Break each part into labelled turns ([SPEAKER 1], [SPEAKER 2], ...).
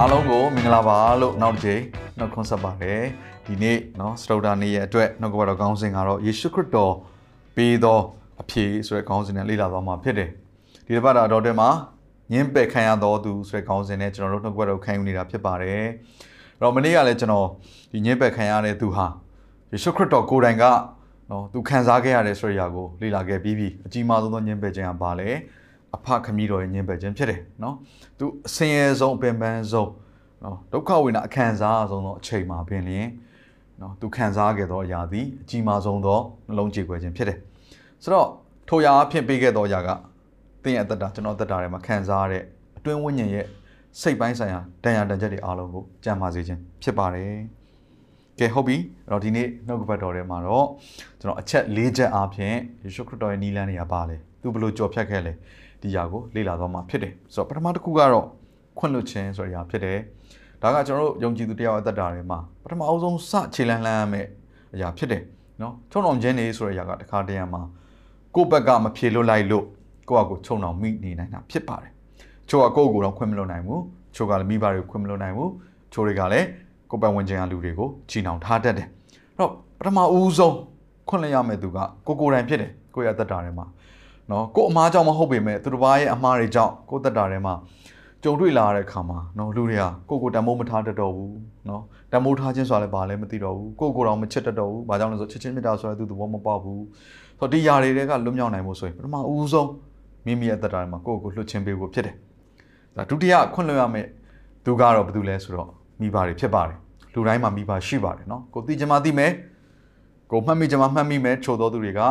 [SPEAKER 1] အားလုံးကိုမင်္ဂလာပါလို့နောက်တစ်ချိန်နှုတ်ခွန်းဆက်ပါတယ်ဒီနေ့เนาะစတုဒ္ဓနေ့ရဲ့အတွက်နှုတ်ကပတ်တော်ကောင်းစဉ်ကတော့ယေရှုခရစ်တော်ပေးသောအဖြေဆိုတဲ့ကောင်းစဉ်နဲ့လေ့လာသွားမှာဖြစ်တယ်ဒီတစ်ပတ်တော်တဲ့မှာညင်းပယ်ခံရတော်သူဆိုတဲ့ကောင်းစဉ်နဲ့ကျွန်တော်တို့နှုတ်ကပတ်တော်ခံယူနေတာဖြစ်ပါတယ်အဲ့တော့မနေ့ကလည်းကျွန်တော်ဒီညင်းပယ်ခံရတဲ့သူဟာယေရှုခရစ်တော်ကိုယ်တိုင်ကနော်သူခံစားခဲ့ရတဲ့ဆိုတဲ့အရာကိုလေ့လာခဲ့ပြီးပြီအကြီးမားဆုံးသောညင်းပယ်ခြင်းကဘာလဲ အဖခမီးတော်ရဲ့ညင်းပယ်ခြင်းဖြစ်တယ်နော်သူအစင်ရဲဆုံးအပင်ပန်းဆုံးနော်ဒုက္ခဝေဒနာအခံစားအဆုံးသောအချိန်မှာပင်လျင်နော်သူခံစားခဲ့သောအရာသည်အကြီးမားဆုံးသောနှလုံးကြေကွယ်ခြင်းဖြစ်တယ်ဆိုတော့ထိုရာအဖြစ်ပေးခဲ့သောအရာကသင်ရဲ့အသက်တာကျွန်တော်အသက်တာထဲမှာခံစားရတဲ့အတွင်းဝိညာဉ်ရဲ့စိတ်ပိုင်းဆိုင်ရာတန်ရာတန်ချက်တွေအားလုံးကိုကြံပါစေခြင်းဖြစ်ပါတယ်ကဲဟုတ်ပြီအဲ့တော့ဒီနေ့နှုတ်ကပတ်တော်ထဲမှာတော့ကျွန်တော်အချက်၄ချက်အားဖြင့်ယေရှုခရစ်တော်ရဲ့နီလန်းတွေကပါလေသူဘယ်လိုကြော်ဖြတ်ခဲ့လဲ ဒီຢာကိုလေ့လာသွားမှာဖြစ်တယ်ဆိုတော့ပထမတစ်ခုကတော့ခွင့်လွှတ်ခြင်းဆိုတဲ့အရာဖြစ်တယ်ဒါကကျွန်တော်တို့ယုံကြည်သူတယောက်အသက်တာထဲမှာပထမအဆုံးစခြေလန်းလန်းရမယ့်အရာဖြစ်တယ်နော်ချုံတော်ခြင်းနေဆိုတဲ့အရာကတစ်ခါတည်းရမှာကိုယ့်ဘက်ကမဖြေလွတ်လိုက်လို့ကိုယ့်အကိုချုံတော်မိနေနိုင်တာဖြစ်ပါတယ်ချို့ကကိုယ့်ကိုယ်တော့ခွင့်မလွတ်နိုင်ဘူးချို့ကလည်းမိဘတွေကိုခွင့်မလွတ်နိုင်ဘူးချို့တွေကလည်းကိုယ်ပတ်ဝန်းကျင်ကလူတွေကိုချီနှောင်ထားတတ်တယ်အဲ့တော့ပထမဦးဆုံးခွင့်လျရမယ့်သူကကိုကိုယ်တိုင်ဖြစ်တယ်ကိုယ့်ရဲ့အသက်တာထဲမှာ နော်ကိုယ်အမားကြောင့်မဟုတ်ပေမဲ့သူတစ်ပါးရဲ့အမားတွေကြောင့်ကိုယ့်သက်တာထဲမှာကြုံတွေ့လာရတဲ့ခါမှာနော်လူတွေကကိုယ့်ကိုယ်တန်မိုးမထားတတ်တော့ဘူးနော်တန်မိုးထားခြင်းဆိုတာလည်းဘာလဲမသိတော့ဘူးကိုယ့်ကိုယ်တော်မချစ်တတ်တော့ဘူးဘာကြောင့်လဲဆိုချစ်ချင်းမေတ္တာဆိုတာသူသဘောမပေါက်ဘူးဆိုတော့ဒီຢာတွေကလွတ်မြောက်နိုင်ဖို့ဆိုရင်ပထမဦးဆုံးမိမိရဲ့သက်တာထဲမှာကိုယ့်ကိုယ်လွတ်ချင်းပေးဖို့ဖြစ်တယ်ဒါဒုတိယခွင့်လွှတ်ရမယ့်သူကတော့ဘယ်သူလဲဆိုတော့မိဘတွေဖြစ်ပါတယ်လူတိုင်းမှာမိဘရှိပါတယ်နော်ကိုသိချင်မှသိမယ်ကိုမှတ်မိချင်မှမှတ်မိမယ်ချို့သောသူတွေက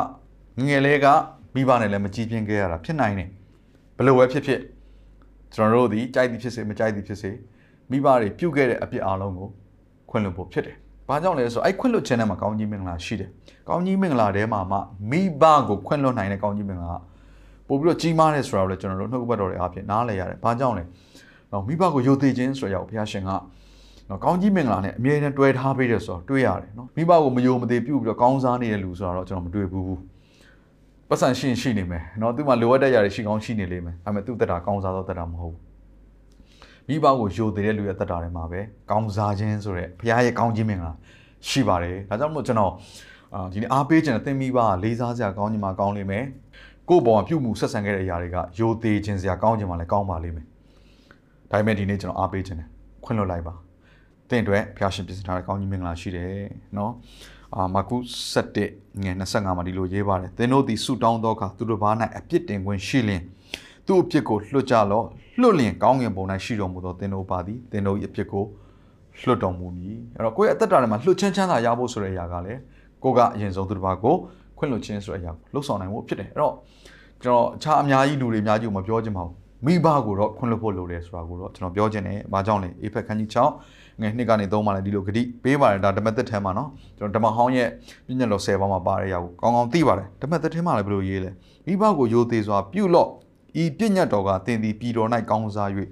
[SPEAKER 1] ငငယ်လေးက မိဘနဲ့လည်းမကြည်ပြင်းခဲ့ရတာဖြစ်နိုင်တယ်ဘယ်လိုပဲဖြစ်ဖြစ်ကျွန်တော်တို့ဒီကြိုက်သည်ဖြစ်စေမကြိုက်သည်ဖြစ်စေမိဘတွေပြုတ်ခဲ့တဲ့အပြစ်အလုံးကိုခွင့်လွှတ်ဖို့ဖြစ်တယ်။ဘာကြောင့်လဲဆိုတော့အဲ့ခွင့်လွှတ်ခြင်းထဲမှာကောင်းကြီးမင်္ဂလာရှိတယ်။ကောင်းကြီးမင်္ဂလာထဲမှာမှမိဘကိုခွင့်လွှတ်နိုင်တဲ့ကောင်းကြီးမင်္ဂလာပို့ပြီးတော့ကြီးမားတယ်ဆိုတာကိုလည်းကျွန်တော်တို့နှုတ်ကပတ်တော်တွေအားဖြင့်နားလည်ရတယ်။ဘာကြောင့်လဲ။တော့မိဘကိုယုံသေးခြင်းဆိုတဲ့အရာကိုဘုရားရှင်ကနော်ကောင်းကြီးမင်္ဂလာနဲ့အမြဲတမ်းတွဲထားပေးတယ်ဆိုတော့တွေ့ရတယ်နော်မိဘကိုမယုံမသေးပြုတ်ပြီးတော့ကောင်းစားနေတဲ့လူဆိုတော့ကျွန်တော်မတွေ့ဘူး ပတ်စံရှိရင်ရှိနေမယ်နော်သူမှလိုအပ်တဲ့ຢာတွေရှိကောင်းရှိနေလိမ့်မယ်ဒါပေမဲ့သူ့တက်တာကောင်းစားတော့တက်တာမဟုတ်ဘူးမိဘကိုယိုသေးတဲ့လူရဲ့တက်တာတွေမှာပဲကောင်းစားခြင်းဆိုတဲ့ဘုရားရဲ့ကောင်းခြင်းမင်္ဂလာရှိပါတယ်ဒါကြောင့်မို့ကျွန်တော်အာဒီနေ့အားပေးခြင်းနဲ့သင်မိဘကလေးစားစရာကောင်းခြင်းမှာကောင်းလိမ့်မယ်ကိုယ့်ဘောမှာပြုမှုဆက်ဆံခဲ့တဲ့အရာတွေကယိုသေးခြင်းစရာကောင်းခြင်းမှာလည်းကောင်းပါလိမ့်မယ်ဒါပေမဲ့ဒီနေ့ကျွန်တော်အားပေးခြင်းနဲ့ခွင့်လွှတ်လိုက်ပါတင့်အတွက်ဘုရားရှင်ပြင်ဆင်ထားတဲ့ကောင်းကြီးမင်္ဂလာရှိတယ်နော် အာမာကု7ငယ်25မှာဒီလိုရေးပါတယ်သင်တို့သည်ဆုတောင်းသောအခါသူတို့ဘာ၌အပြစ်တင်ခွင့်ရှိလျင်သူ့အပြစ်ကိုလွှတ်ကြလော့လွှတ်လျင်ကောင်းငင်ပုံ၌ရှိတော်မူသောသင်တို့ပါသည်သင်တို့၏အပြစ်ကိုလွှတ်တော်မူမည်အဲ့တော့ကိုယ့်ရဲ့အသက်တာထဲမှာလွှတ်ချင်းချမ်းသာရဖို့ဆိုတဲ့အရာကလည်းကိုကအရင်ဆုံးသူတစ်ပါးကိုခွင့်လွှတ်ခြင်းဆိုတဲ့အရာကိုလှုပ်ဆောင်နိုင်ဖို့ဖြစ်တယ်အဲ့တော့ကျွန်တော်အခြားအများကြီးလူတွေအများကြီးကိုမပြောချင်ပါဘူးမိဘကိုတော့ခွင့်လွှတ်ဖို့လိုတယ်ဆိုတာကိုတော့ကျွန်တော်ပြောချင်တယ်။ဘာကြောင့်လဲ။အေဖက်ခန်းကြီး6 ငယ်နှစ်ကနေသုံးမှလည်းဒီလိုဂတိပေးပါတယ်ဒါဓမ္မသစ်ထဲမှာနော်ကျွန်တော်ဓမ္မဟောင်းရဲ့ပြည့်ညက်တော်10ပါးမှာပါတဲ့အရာကိုကောင်းကောင်းသိပါတယ်ဓမ္မသစ်ထဲမှာလည်းဘယ်လိုရေးလဲမိဘကိုယိုသေးစွာပြုလော့ဤပြည့်ညက်တော်ကသင်သည်ပြည်တော်၌ကောင်းစား၍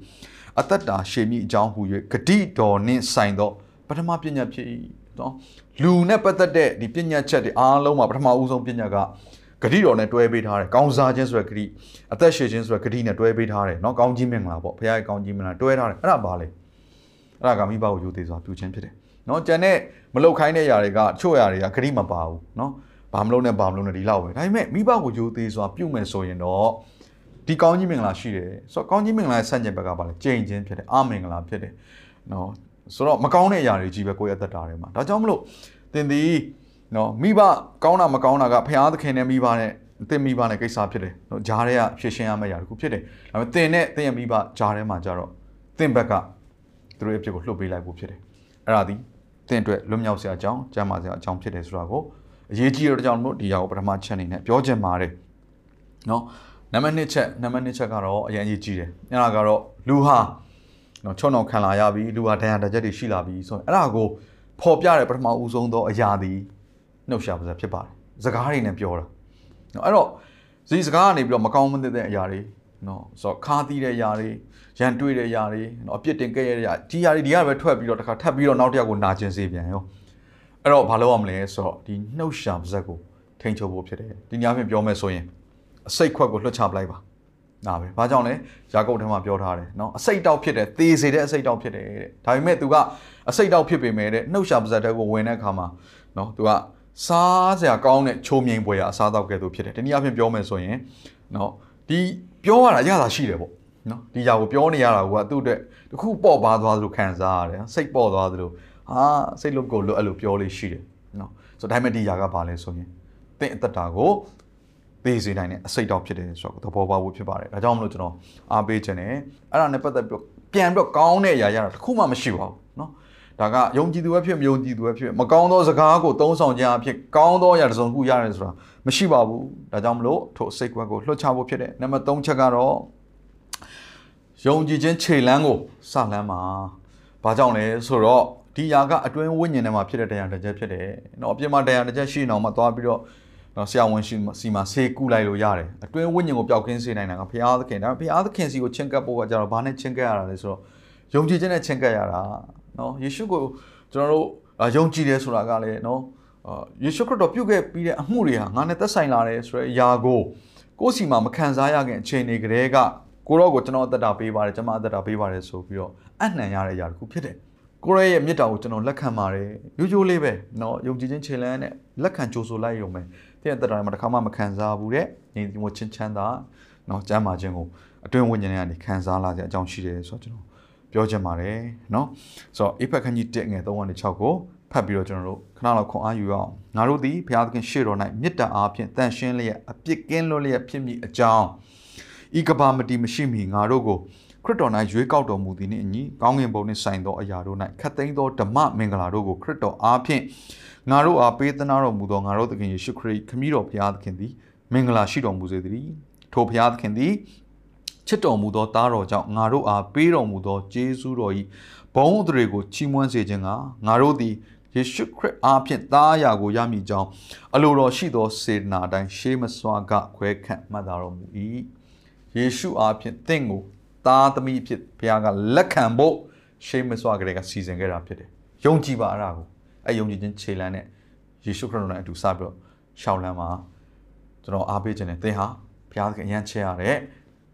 [SPEAKER 1] အသက်တာရှည်မိအကြောင်းဟူ၍ဂတိတော်နှင့်ဆိုင်သောပထမပြည့်ညက်ဖြစ်၏နော်လူနဲ့ပတ်သက်တဲ့ဒီပြည့်ညက်ချက်တွေအားလုံးမှာပထမဦးဆုံးပြည့်ညက်ကဂတိတော်နဲ့တွဲပေးထားတယ်။ကောင်းစားခြင်းဆိုရယ်ဂတိအသက်ရှင်ခြင်းဆိုရယ်ဂတိနဲ့တွဲပေးထားတယ်။နော်ကောင်းကြီးမင်္ဂလာပေါ့။ဘုရားရဲ့ကောင်းကြီးမင်္ဂလာတွဲထားတယ်။အဲ့ဒါပါလေ။ အဲ့ဒါကမိဘကိုယူသေးစွာပြုခြင်းဖြစ်တယ်နော်ကြံတဲ့မလုတ်ခိုင်းတဲ့ຢာတွေကချို့ຢာတွေကခရီးမပါဘူးနော်ဘာမလုတ်နဲ့ဘာမလုတ်နဲ့ဒီလောက်ပဲဒါပေမဲ့မိဘကိုယူသေးစွာပြုမယ်ဆိုရင်တော့ဒီကောင်းကြီးမင်္ဂလာရှိတယ်ဆိုတော့ကောင်းကြီးမင်္ဂလာဆန့်ကျင်ဘက်ကပါလေကြိမ်ချင်းဖြစ်တယ်အမင်္ဂလာဖြစ်တယ်နော်ဆိုတော့မကောင်းတဲ့အရာတွေကြီးပဲကိုယ့်ရဲ့သက်တာထဲမှာဒါကြောင့်မလို့တင်ဒီနော်မိဘကောင်းတာမကောင်းတာကဖျားသခင်နဲ့မိဘနဲ့တင်မိဘနဲ့ကိစ္စဖြစ်တယ်နော်ဂျားတွေကဖြည့်ရှင်းရမယ့်အရာတခုဖြစ်တယ်ဒါပေမဲ့တင်နဲ့တင်ရဲ့မိဘဂျားထဲမှာကြတော့တင်ဘက်က သူတို့ရဲ့အဖြစ်ကိုလှုပ်ပေးလိုက်ဖို့ဖြစ်တယ်အဲ့ဒါဒီသင်အတွက်လွတ်မြောက်စရာအကြောင်းကျမ်းမာစရာအကြောင်းဖြစ်တယ်ဆိုတာကိုအရေးကြီးတဲ့ကြောင့်မို့ဒီຢာကိုပထမချက်အနေနဲ့ပြောချင်ပါတယ်နော်နံပါတ်1ချက်နံပါတ်2ချက်ကတော့အရင်အရေးကြီးတယ်အဲ့ဒါကတော့လူဟာနော်ချောင်းအောင်ခံလာရပြီလူဟာဒဏ်ရာတစ်ချက်တွေရှိလာပြီဆိုရင်အဲ့ဒါကိုပေါ်ပြတဲ့ပထမဦးဆုံးသောအရာသည်နှုတ်ရှာပါစဖြစ်ပါတယ်စကားတွေနဲ့ပြောတာနော်အဲ့တော့ဒီစကားကနေပြီးတော့မကောင်းမသင့်တဲ့အရာတွေ နော်ဆိုတော့ခါသီးတဲ့အရာတွေရန်တွေးတဲ့အရာတွေနော်အပြစ်တင်ခဲ့ရတဲ့အရာဒီအရာတွေဒီကပဲထွက်ပြီးတော့တစ်ခါထပ်ပြီးတော့နောက်တစ်ယောက်ကိုနာကျင်စေပြန်ရောအဲ့တော့ဘာလုပ်ရမလဲဆိုတော့ဒီနှုတ်ရှာပါစကိုထိန်ချုပ်ဖို့ဖြစ်တယ်ဒီညဖြင့်ပြောမယ်ဆိုရင်အစိတ်ခွက်ကိုလွှတ်ချပလိုက်ပါနာပဲဘာကြောင့်လဲယာကုပ်ထဲမှာပြောထားတယ်နော်အစိတ်တောက်ဖြစ်တယ်သေစေတဲ့အစိတ်တောက်ဖြစ်တယ်တဲ့ဒါပေမဲ့ तू ကအစိတ်တောက်ဖြစ်ပေမဲ့တဲ့နှုတ်ရှာပါစတဲ့ကိုဝင်တဲ့အခါမှာနော် तू ကစားစရာကောင်းတဲ့ချိုးမြိန်ပွဲရအစားတောက်ကဲ့သို့ဖြစ်တယ်တနည်းအားဖြင့်ပြောမယ်ဆိုရင်နော်ဒီ ပြောရတာရတာရှိတယ်ပေါ့နော်ဒီຢာကိုပြောနေရတာကသူ့အတွက်တခုပေါ့ပါသွားသလိုခံစားရတယ်စိတ်ပေါ့သွားသလိုဟာစိတ်လုံးကိုလို့အဲ့လိုပြောလေးရှိတယ်နော်ဆိုတော့ဒါပေမဲ့ဒီຢာကပါလဲဆိုရင်တင့်အသက်တာကိုပေးစေနိုင်တဲ့အစိတ်တောက်ဖြစ်တယ်ဆိုတော့သဘောပေါက်ဖို့ဖြစ်ပါတယ်ဒါကြောင့်မလို့ကျွန်တော်အားပေးခြင်းနဲ့အဲ့ဒါနဲ့ပတ်သက်ပြီးပြန်ပြီးတော့ကောင်းတဲ့အရာရတာတခုမှမရှိပါဘူးနော်ဒါကယုံကြည်သူပဲဖြစ်မယုံကြည်သူပဲဖြစ်မကောင်းသောစကားကိုသုံးဆောင်ခြင်းအဖြစ်ကောင်းသောအရာတစ်စုံခုရတယ်ဆိုတာ မရှိပါဘူးဒါကြောင့်မလို့ထိုစိတ်ကွက်ကိုလွှတ်ချဖို့ဖြစ်တယ်နံပါတ်3ချက်ကတော့ယုံကြည်ခြင်းခြေလမ်းကိုစလမ်းပါဘာကြောင့်လဲဆိုတော့ဒီຢာကအတွင်းဝိညာဉ်ထဲမှာဖြစ်တဲ့တရားတစ်ချက်ဖြစ်တယ်။နော်အပြင်မှာတရားတစ်ချက်ရှိနေအောင်မှသွားပြီးတော့နော်ဆရာဝန်ရှိစီမှာဆေးကုလိုက်လို့ရတယ်။အတွင်းဝိညာဉ်ကိုပျောက်ကင်းစေနိုင်တာကဘုရားသခင်ဒါဘုရားသခင်စီကိုချင့်ကပ်ဖို့ကကြတော့ဘာနဲ့ချင့်ကပ်ရတာလဲဆိုတော့ယုံကြည်ခြင်းနဲ့ချင့်ကပ်ရတာ။နော်ယေရှုကိုကျွန်တော်တို့ယုံကြည်တယ်ဆိုတာကလည်းနော် ယေရှုခရစ်တော်ပြုခဲ့ပြီးတဲ့အမှုတွေဟာငါနဲ့သက်ဆိုင်လာတယ်ဆိုတဲ့အရာကိုကိုယ်စီမှာမခံစားရခင်အခြေအနေကလေးကကိုရောကိုကျွန်တော်အသက်တာပေးပါတယ်ကျွန်မအသက်တာပေးပါတယ်ဆိုပြီးတော့အနှံရတဲ့အရာတစ်ခုဖြစ်တယ်ကိုရဲရဲ့မြစ်တာကိုကျွန်တော်လက်ခံပါတယ်ရိုးရိုးလေးပဲเนาะယုံကြည်ခြင်းခြေလမ်းနဲ့လက်ခံကြိုးဆိုလိုက်ရုံပဲတဲ့တက်တာမှာတစ်ခါမှမခံစားဘူးတဲ့ညီဒီမချင်းချမ်းသာเนาะကျမ်းမာခြင်းကိုအတွင်းဝိညာဉ်ထဲကနေခံစားလာတဲ့အကြောင်းရှိတယ်ဆိုတော့ကျွန်တော်ပြောချင်ပါတယ်เนาะဆိုတော့ APEC ခန်းကြီး1ငယ်3ကနေ6ကို ဖတ်ပြီးတော့ကျွန်တော်တို့ခဏလောက်ခွန်အားယူအောင်ငါတို့သည်ဘုရားသခင်ရှေ့တော်၌မေတ္တာအားဖြင့်တန်ရှင်းလျက်အပြစ်ကင်းလွတ်လျက်ဖြစ်မည်အကြောင်းဤကဘာမတီမရှိမီငါတို့ကိုခရစ်တော်၌ရွေးကောက်တော်မူသည်နှင့်အညီကောင်းကင်ဘုံနှင့်ဆိုင်သောအရာတို့၌ခတ်သိမ်းသောဓမ္မမင်္ဂလာတို့ကိုခရစ်တော်အားဖြင့်ငါတို့အားပေးသနာတော်မူသောငါတို့သခင်ယေရှုခရစ်ခမည်းတော်ဘုရားသခင်သည်မင်္ဂလာရှိတော်မူစေတည်းထိုဘုရားသခင်သည်ချစ်တော်မူသောသားတော်ကြောင့်ငါတို့အားပေးတော်မူသောကျေးဇူးတော်၏ဘုန်းအသရေကိုချီးမွမ်းစေခြင်းကငါတို့သည် ယေရှုခရစ်အားဖြင့်သားအရာကိုရမည်ကြောင်းအလိုတော်ရှိသောစေတနာတိုင်းရှေးမစွာကခွဲခန့်မှတ်သားတော်မူ၏ယေရှုအားဖြင့်သင်ကိုသားသမီးဖြစ်ဘုရားကလက်ခံဖို့ရှေးမစွာကလေးကစီစဉ်ခဲ့တာဖြစ်တယ်ယုံကြည်ပါအရာကိုအဲယုံကြည်ခြင်းခြေလှမ်းနဲ့ယေရှုခရစ်တော်နဲ့အတူစပြီးတော့ရှောင်းလမ်းမှာကျွန်တော်အားပေးခြင်းနဲ့သင်ဟာဘုရားသခင်အရန်ချဲရတဲ့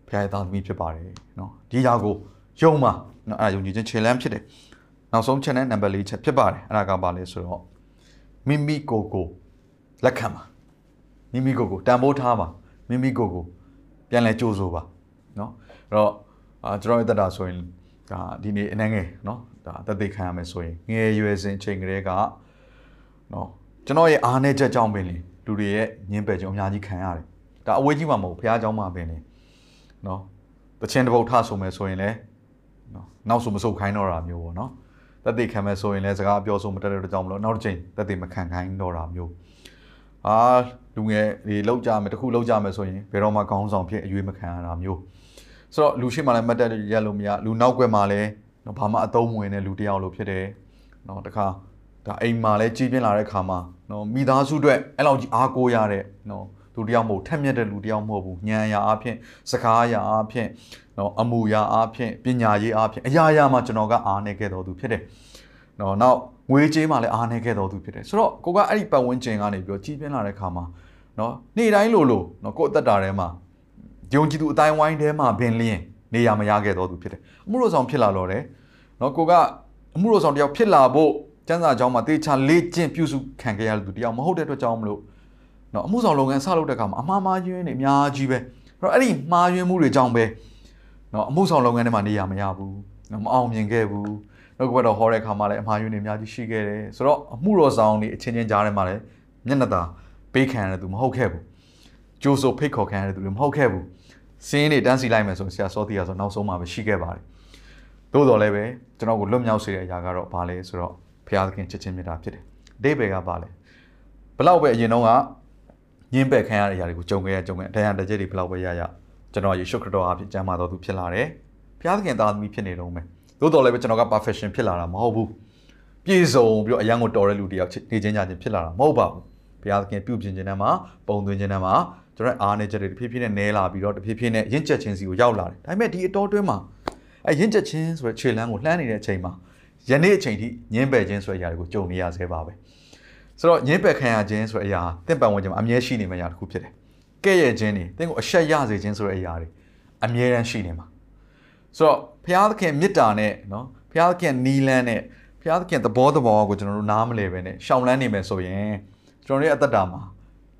[SPEAKER 1] ဘုရားရဲ့သားသမီးဖြစ်ပါတယ်နော်ဒီຢာကိုယုံပါနော်အဲယုံကြည်ခြင်းခြေလှမ်းဖြစ်တယ် နောက်ဆုံးချက်နဲ့နံပါတ်၄ချက်ဖြစ်ပါတယ်အဲ့ဒါကပါလဲဆိုတော့မိမိကိုယ်ကိုလက်ခံပါမိမိကိုယ်ကိုတန်ဖိုးထားပါမိမိကိုယ်ကိုပြန်လဲကြိုးဆိုပါเนาะအဲ့တော့အာကျွန်တော်ရဲ့တက်တာဆိုရင်ဒါဒီနေ့အနှံငယ်เนาะဒါတက်သိခံရမယ်ဆိုရင်ငယ်ရွယ်စဉ်အချိန်ကလေးကเนาะကျွန်တော်ရဲ့အားနည်းချက်ကြောင့်ပင်လေလူတွေရဲ့ညင်းပယ်ကြုံအများကြီးခံရတယ်ဒါအဝေးကြီးမှမဟုတ်ဘုရားကျောင်းမှာပင်လေเนาะတခြင်းတစ်ပုတ်ထဆိုမယ်ဆိုရင်လည်းเนาะနောက်ဆိုမဆုတ်ခိုင်းတော့တာမျိုးပေါ့เนาะ သက်သေခံမဲ့ဆိုရင်လည်းစကားပြောဆိုမတတ်တဲ့ကြောင့်မလို့နောက်တစ်ချိန်သက်သေမခံခိုင်းတော့တာမျိုးအာလူငယ်တွေလောက်ကြမယ်တခုလောက်ကြမယ်ဆိုရင်ဘယ်တော့မှခေါင်းဆောင်ဖြစ်အရွေးမခံရတာမျိုးဆိုတော့လူရှိမှလည်းမတ်တက်ရက်လို့မရလူနောက်ွက်မှလည်းနော်ဘာမှအသုံးမဝင်တဲ့လူတယောက်လိုဖြစ်တယ်နော်တခါဒါအိမ်မှာလည်းကြီးပြင်းလာတဲ့ခါမှာနော်မိသားစုအတွက်အဲ့လောက်ကြီးအားကိုးရတဲ့နော်သူတယောက်မဟုတ်ထက်မြက်တဲ့လူတယောက်မဟုတ်ဘူးညံရအားဖြင့်စကားရအားဖြင့် နော်အမှုရာအားဖြင့်ပညာရေးအားဖြင့်အရာရာမှာကျွန်တော်ကအားနေခဲ့တော်သူဖြစ်တယ်နော်နောက်ငွေကြေးမှာလည်းအားနေခဲ့တော်သူဖြစ်တယ်ဆိုတော့ကိုကအဲ့ဒီပတ်ဝန်းကျင်ကနေပြီးတော့ကြီးပြင်းလာတဲ့ခါမှာနော်နေ့တိုင်းလိုလိုနော်ကိုအသက်တာထဲမှာယုံကြည်သူအတိုင်းဝိုင်းထဲမှာပင်လျင်နေရာမရခဲ့တော်သူဖြစ်တယ်အမှုတော်ဆောင်ဖြစ်လာတော့တယ်နော်ကိုကအမှုတော်ဆောင်တယောက်ဖြစ်လာဖို့စံစာကြောင်းမှာတေချာလေ့ကျင့်ပြုစုခံခဲ့ရတဲ့သူတယောက်မဟုတ်တဲ့အတွက်ကြောင့်မလို့နော်အမှုဆောင်လုပ်ငန်းစလုပ်တဲ့အခါမှာအမှားမှားယွင်းတွေအများကြီးပဲအဲ့တော့အဲ့ဒီမှားယွင်းမှုတွေကြောင့်ပဲ နော်အမှုဆောင်လုပ်ငန်းထဲမှာနေရမရဘူးနော်မအောင်မြင်ခဲ့ဘူးနောက်ကဘက်တော့ဟောတဲ့အခါမှာလည်းအမှားယွင်းတွေအများကြီးရှိခဲ့တယ်ဆိုတော့အမှုတော်ဆောင်တွေအချင်းချင်းကြားထဲမှာလည်းမျက်နှာသာပေးခံရတဲ့သူမဟုတ်ခဲ့ဘူးကြိုးဆိုဖိတ်ခေါ်ခံရတဲ့သူတွေမဟုတ်ခဲ့ဘူးစင်းတွေတန်းစီလိုက်မယ်ဆိုဆရာစောတီကဆိုနောက်ဆုံးမှာပဲရှိခဲ့ပါတယ်သို့တော်လည်းပဲကျွန်တော်ကိုလွတ်မြောက်စေတဲ့အရာကတော့ဘာလဲဆိုတော့ဖျားသခင်ချက်ချင်းမြတ်တာဖြစ်တယ်အတိတ်ဘယ်ကပါလဲဘလောက်ပဲအရင်တော့ကညင်းပယ်ခံရတဲ့အရာတွေကိုကြုံခဲ့ရကြုံခဲ့အတရားတကြက်တွေဘလောက်ပဲရရ ကျွန်တော်ယေရှုခရစ်တော်အဖြစ်ကျမ်းမာတော်သူဖြစ်လာတယ်ဘုရားသခင်သားသမီးဖြစ်နေတော့မယ်သို့တော်လည်းပဲကျွန်တော်က perfection ဖြစ်လာတာမဟုတ်ဘူးပြည့်စုံပြီးတော့အရန်ကိုတော်တဲ့လူတယောက်နေချင်းကြချင်းဖြစ်လာတာမဟုတ်ပါဘူးဘုရားသခင်ပြုပြင်ခြင်းနဲ့မှာပုံသွင်းခြင်းနဲ့မှာကျွန်တော်အားနေချက်တွေတဖြည်းဖြည်းနဲ့နဲလာပြီးတော့တဖြည်းဖြည်းနဲ့ရင့်ကျက်ခြင်းစီကိုရောက်လာတယ်ဒါပေမဲ့ဒီအတော်တွင်းမှာအဲရင့်ကျက်ခြင်းဆိုတဲ့ခြေလမ်းကိုလှမ်းနေတဲ့အချိန်မှာယနေ့အချိန်ထိညင်းပယ်ခြင်းဆိုတဲ့အရာတွေကိုကြုံနေရဆဲပါပဲဆိုတော့ညင်းပယ်ခံရခြင်းဆိုတဲ့အရာတင့်ပံဝင်ခြင်းမှာအမြဲရှိနေမယ့်အရာတစ်ခုဖြစ်တယ် ကဲ့ရဲ့ခြင်းတွေတင့်ကိုအရှက်ရစေခြင်းဆိုတဲ့အရာတွေအမြဲတမ်းရှိနေမှာဆိုတော့ဘုရားသခင်မေတ္တာနဲ့နော်ဘုရားသခင်နီလန်းနဲ့ဘုရားသခင်သဘောသဘောကိုကျွန်တော်တို့နားမလဲပဲနဲ့ရှောင်လန်းနေမယ်ဆိုရင်ကျွန်တော်တို့ရဲ့အသက်တာမှာ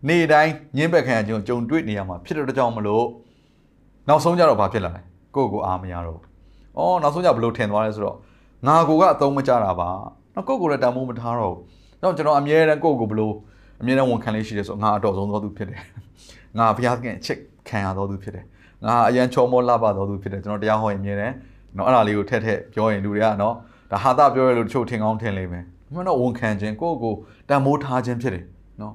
[SPEAKER 1] နေ့တိုင်းညှင်းပက်ခံရခြင်းကိုကြုံတွေ့နေရမှာဖြစ်တဲ့ကြောင့်မလို့နောက်ဆုံးကြတော့ဘာဖြစ်လာလဲကိုယ့်ကိုအားမရတော့ဘူး။အော်နောက်ဆုံးကြဘလို့ထင်သွားလဲဆိုတော့ငါကိုကအသုံးမကျတာပါ။နောက်ကိုယ့်ကိုလည်းတန်ဖိုးမထားတော့ဘူး။တော့ကျွန်တော်အမြဲတမ်းကိုယ့်ကိုဘလို့အမြဲတမ်းဝန်ခံလေးရှိတယ်ဆိုငါအတော်ဆုံးသောသူဖြစ်တယ်။ ငါဘုရားသခင်အချစ်ခံရသောသူဖြစ်တယ်။ငါအရန်ချောမောလှပသောသူဖြစ်တယ်ကျွန်တော်တရားဟောရင်အမြဲတမ်းနော်အဲ့ဒါလေးကိုထက်ထက်ပြောရင်လူတွေကနော်ဒါဟာတာပြောရလို့တချို့ထင်ကောင်းထင်လိမ့်မယ်။မှန်တော့ဝန်ခံခြင်းကိုယ့်ကိုတန်ဖိုးထားခြင်းဖြစ်တယ်နော်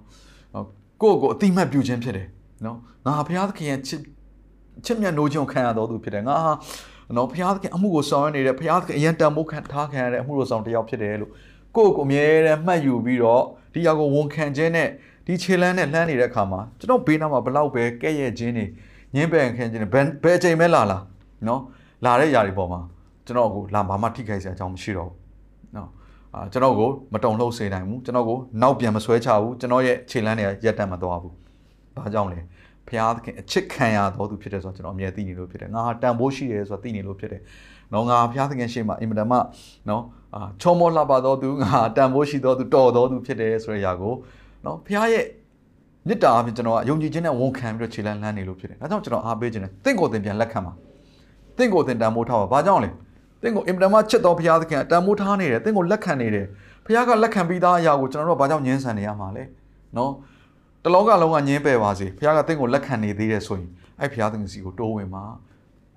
[SPEAKER 1] ။ကိုယ့်ကိုအတိမတ်ပြုခြင်းဖြစ်တယ်နော်။ငါဘုရားသခင်ရဲ့ချစ်ချစ်မြတ်နိုးခြင်းခံရတော်သူဖြစ်တယ်။ငါဟာနော်ဘုရားသခင်အမှုကိုဆောင်ရွက်နေတဲ့ဘုရားသခင်အရင်တန်ဖိုးခံထားခံရတဲ့အမှုကိုဆောင်တစ်ယောက်ဖြစ်တယ်လို့ကိုယ့်ကိုအမြဲတမ်းမှတ်ယူပြီးတော့ဒီရောက်ကိုဝန်ခံခြင်းနဲ့ ဒီခြေလန်းနဲ့လှမ်းနေတဲ့အခါမှာကျွန်တော်ဘေးနားမှာဘလောက်ပဲကဲ့ရဲ့ခြင်းတွေညှင်းပယ်ခံခြင်းတွေဘယ်ဘယ်အချိန်ပဲလာလာနော်လာတဲ့ຢာတွေပေါ်မှာကျွန်တော်ကိုလာဘာမှထိခိုက်စရာအကြောင်းမရှိတော့ဘူးနော်အာကျွန်တော်ကိုမတုံ့လှုပ်စေနိုင်ဘူးကျွန်တော်ကိုနောက်ပြန်မဆွဲချဘူးကျွန်တော်ရဲ့ခြေလန်းတွေရက်တန့်မသွားဘူးဘာကြောင့်လဲဘုရားသခင်အချစ်ခံရတော်သူဖြစ်တယ်ဆိုတော့ကျွန်တော်အမြဲသိနေလို့ဖြစ်တယ်ငါဟာတန်ဖိုးရှိတယ်ဆိုတော့သိနေလို့ဖြစ်တယ်နော်ငါဘုရားသခင်ရှေ့မှာအင်မတန်မှနော်အာချောမောလှပတော်သူငါတန်ဖိုးရှိတော်သူတော်တော်သူဖြစ်တယ်ဆိုတဲ့အရာကို နော်ဘုရားရဲ့မေတ္တာအပြင်ကျွန်တော်ကယုံကြည်ခြင်းနဲ့ဝန်ခံပြီးတော့ခြေလန်းလန်းနေလို့ဖြစ်တယ်ဒါကြောင့်ကျွန်တော်အားပေးခြင်းနဲ့တင့်ကိုယ်တင်ပြန်လက်ခံပါတင့်ကိုယ်တင်တန်ဖိုးထားပါဘာကြောင့်လဲတင့်ကိုအင်မတန်မှချစ်တော်ဘုရားသခင်တန်ဖိုးထားနေတယ်တင့်ကိုလက်ခံနေတယ်ဘုရားကလက်ခံပြီးသားအရာကိုကျွန်တော်တို့ကဘာကြောင့်ညှင်းဆန်နေရမှာလဲနော်တလောကလုံးကညင်းပယ်ပါစေဘုရားကတင့်ကိုလက်ခံနေသေးတယ်ဆိုရင်အဲ့ဘုရားသခင်စီကိုတိုးဝင်မှာ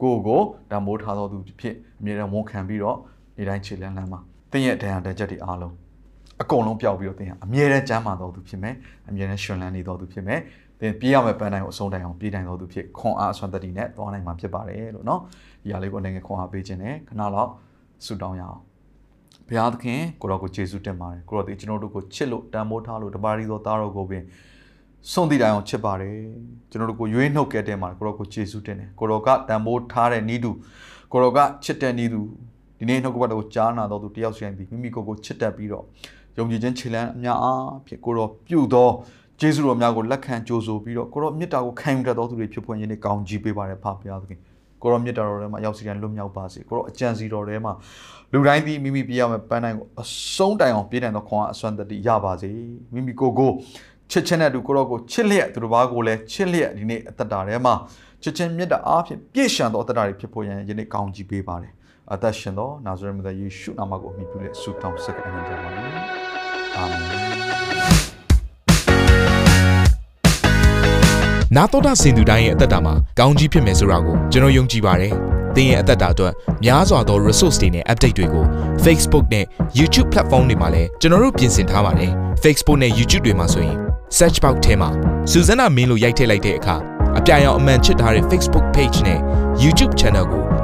[SPEAKER 1] ကိုကိုတန်မိုးထားတော်သူဖြစ်အမြဲတမ်းဝန်ခံပြီးတော့နေတိုင်းခြေလန်းလန်းမှာတင်းရဲ့ဒဏ်ရာတန်ချက်တွေအားလုံး အကုန်လုံးပျောက်ပြီးတော့တင်းဟာအမြဲတမ်းကျမ်းမာတော်သူဖြစ်မယ်အမြဲတမ်းရှင်လန်းနေတော်သူဖြစ်မယ်တင်းပြေးရမယ့်ပန်းတိုင်းကိုအဆုံးတိုင်အောင်ပြေးနိုင်တော်သူဖြစ်ခွန်အားအစွမ်းတတိနဲ့သွားနိုင်မှာဖြစ်ပါတယ်လို့နော်ဒီဟာလေးကိုလည်းခွန်အားပေးခြင်းနဲ့ခဏလောက်ဆုတောင်းရအောင်ဘုရားသခင်ကိုတော်ကိုယေရှုတင်ပါတယ်ကိုတော်ဒီကျွန်တော်တို့ကိုချစ်လို့တန်ဖိုးထားလို့တပါးရီသောသားတော်ကိုပင်ဆုံးတည်တိုင်အောင်ချစ်ပါတယ်ကျွန်တော်တို့ကိုရွေးနှုတ်ခဲ့တဲ့မှာကိုတော်ကိုယေရှုတင်တယ်ကိုတော်ကတန်ဖိုးထားတဲ့ဤသူကိုတော်ကချစ်တဲ့ဤသူဒီနေ့နှုတ်ကပတ်တော်ကိုကြားနာတော်သူတယောက်စီတိုင်းဒီမိမိကိုယ်ကိုချစ်တတ်ပြီးတော့ ယုံကြည်ခြင်းခြေလှမ်းအများအားဖြင့်ကိုတော်ပြုသောယေရှုတော်များကိုလက်ခံကြိုဆိုပြီးတော့ကိုတော်မြတ်တာကိုခံယူတတ်သောသူတွေဖြစ်ဖွင့်ခြင်းနဲ့ကောင်းကြီးပေးပါတယ်ဖပါဘုရားသခင်ကိုရောမြတ်တော်ထဲမှာရောက်စီတိုင်းလွတ်မြောက်ပါစေကိုရောအကြံစီတော်ထဲမှာလူတိုင်းဒီမိမိပြရမယ့်ပန်းတိုင်းကိုအဆုံးတိုင်အောင်ပြည့်နိုင်သောခွန်အားအစွမ်းတတိရပါစေမိမိကိုကိုချစ်ချင်းတဲ့သူကိုရောကိုချစ်လျက်သူတစ်ပါးကိုလည်းချစ်လျက်ဒီနေ့အသက်တာထဲမှာချစ်ချင်းမြတ်တာအားဖြင့်ပြည့်ရှံသောအသက်တာတွေဖြစ်ဖို့ရန်ယနေ့ကောင်းကြီးပေးပါတယ် အသက်ရှင်သောနာဇရက်မြတ်ယေရှုနာမကိုအမိပြုလက်ဆုတောင်းဆက်အနန္တပါအာမင်
[SPEAKER 2] နာတော်တာစင်သူတိုင်းရဲ့အသက်တာမှာကောင်းကြီးဖြစ်မယ်ဆိုတာကိုကျွန်တော်ယုံကြည်ပါတယ်။သင်ရဲ့အသက်တာအတွက်များစွာသော resource တွေနဲ့ update တွေကို Facebook နဲ့ YouTube platform တွေမှာလည်းကျွန်တော်တို့ပြင်ဆင်ထားပါတယ်။ Facebook နဲ့ YouTube တွေမှာဆိုရင် search box ထဲမှာ Susanna Min လို့ရိုက်ထည့်လိုက်တဲ့အခါအပြအယောင်အမှန်ချစ်ထားတဲ့ Facebook page နဲ့ YouTube channel ကို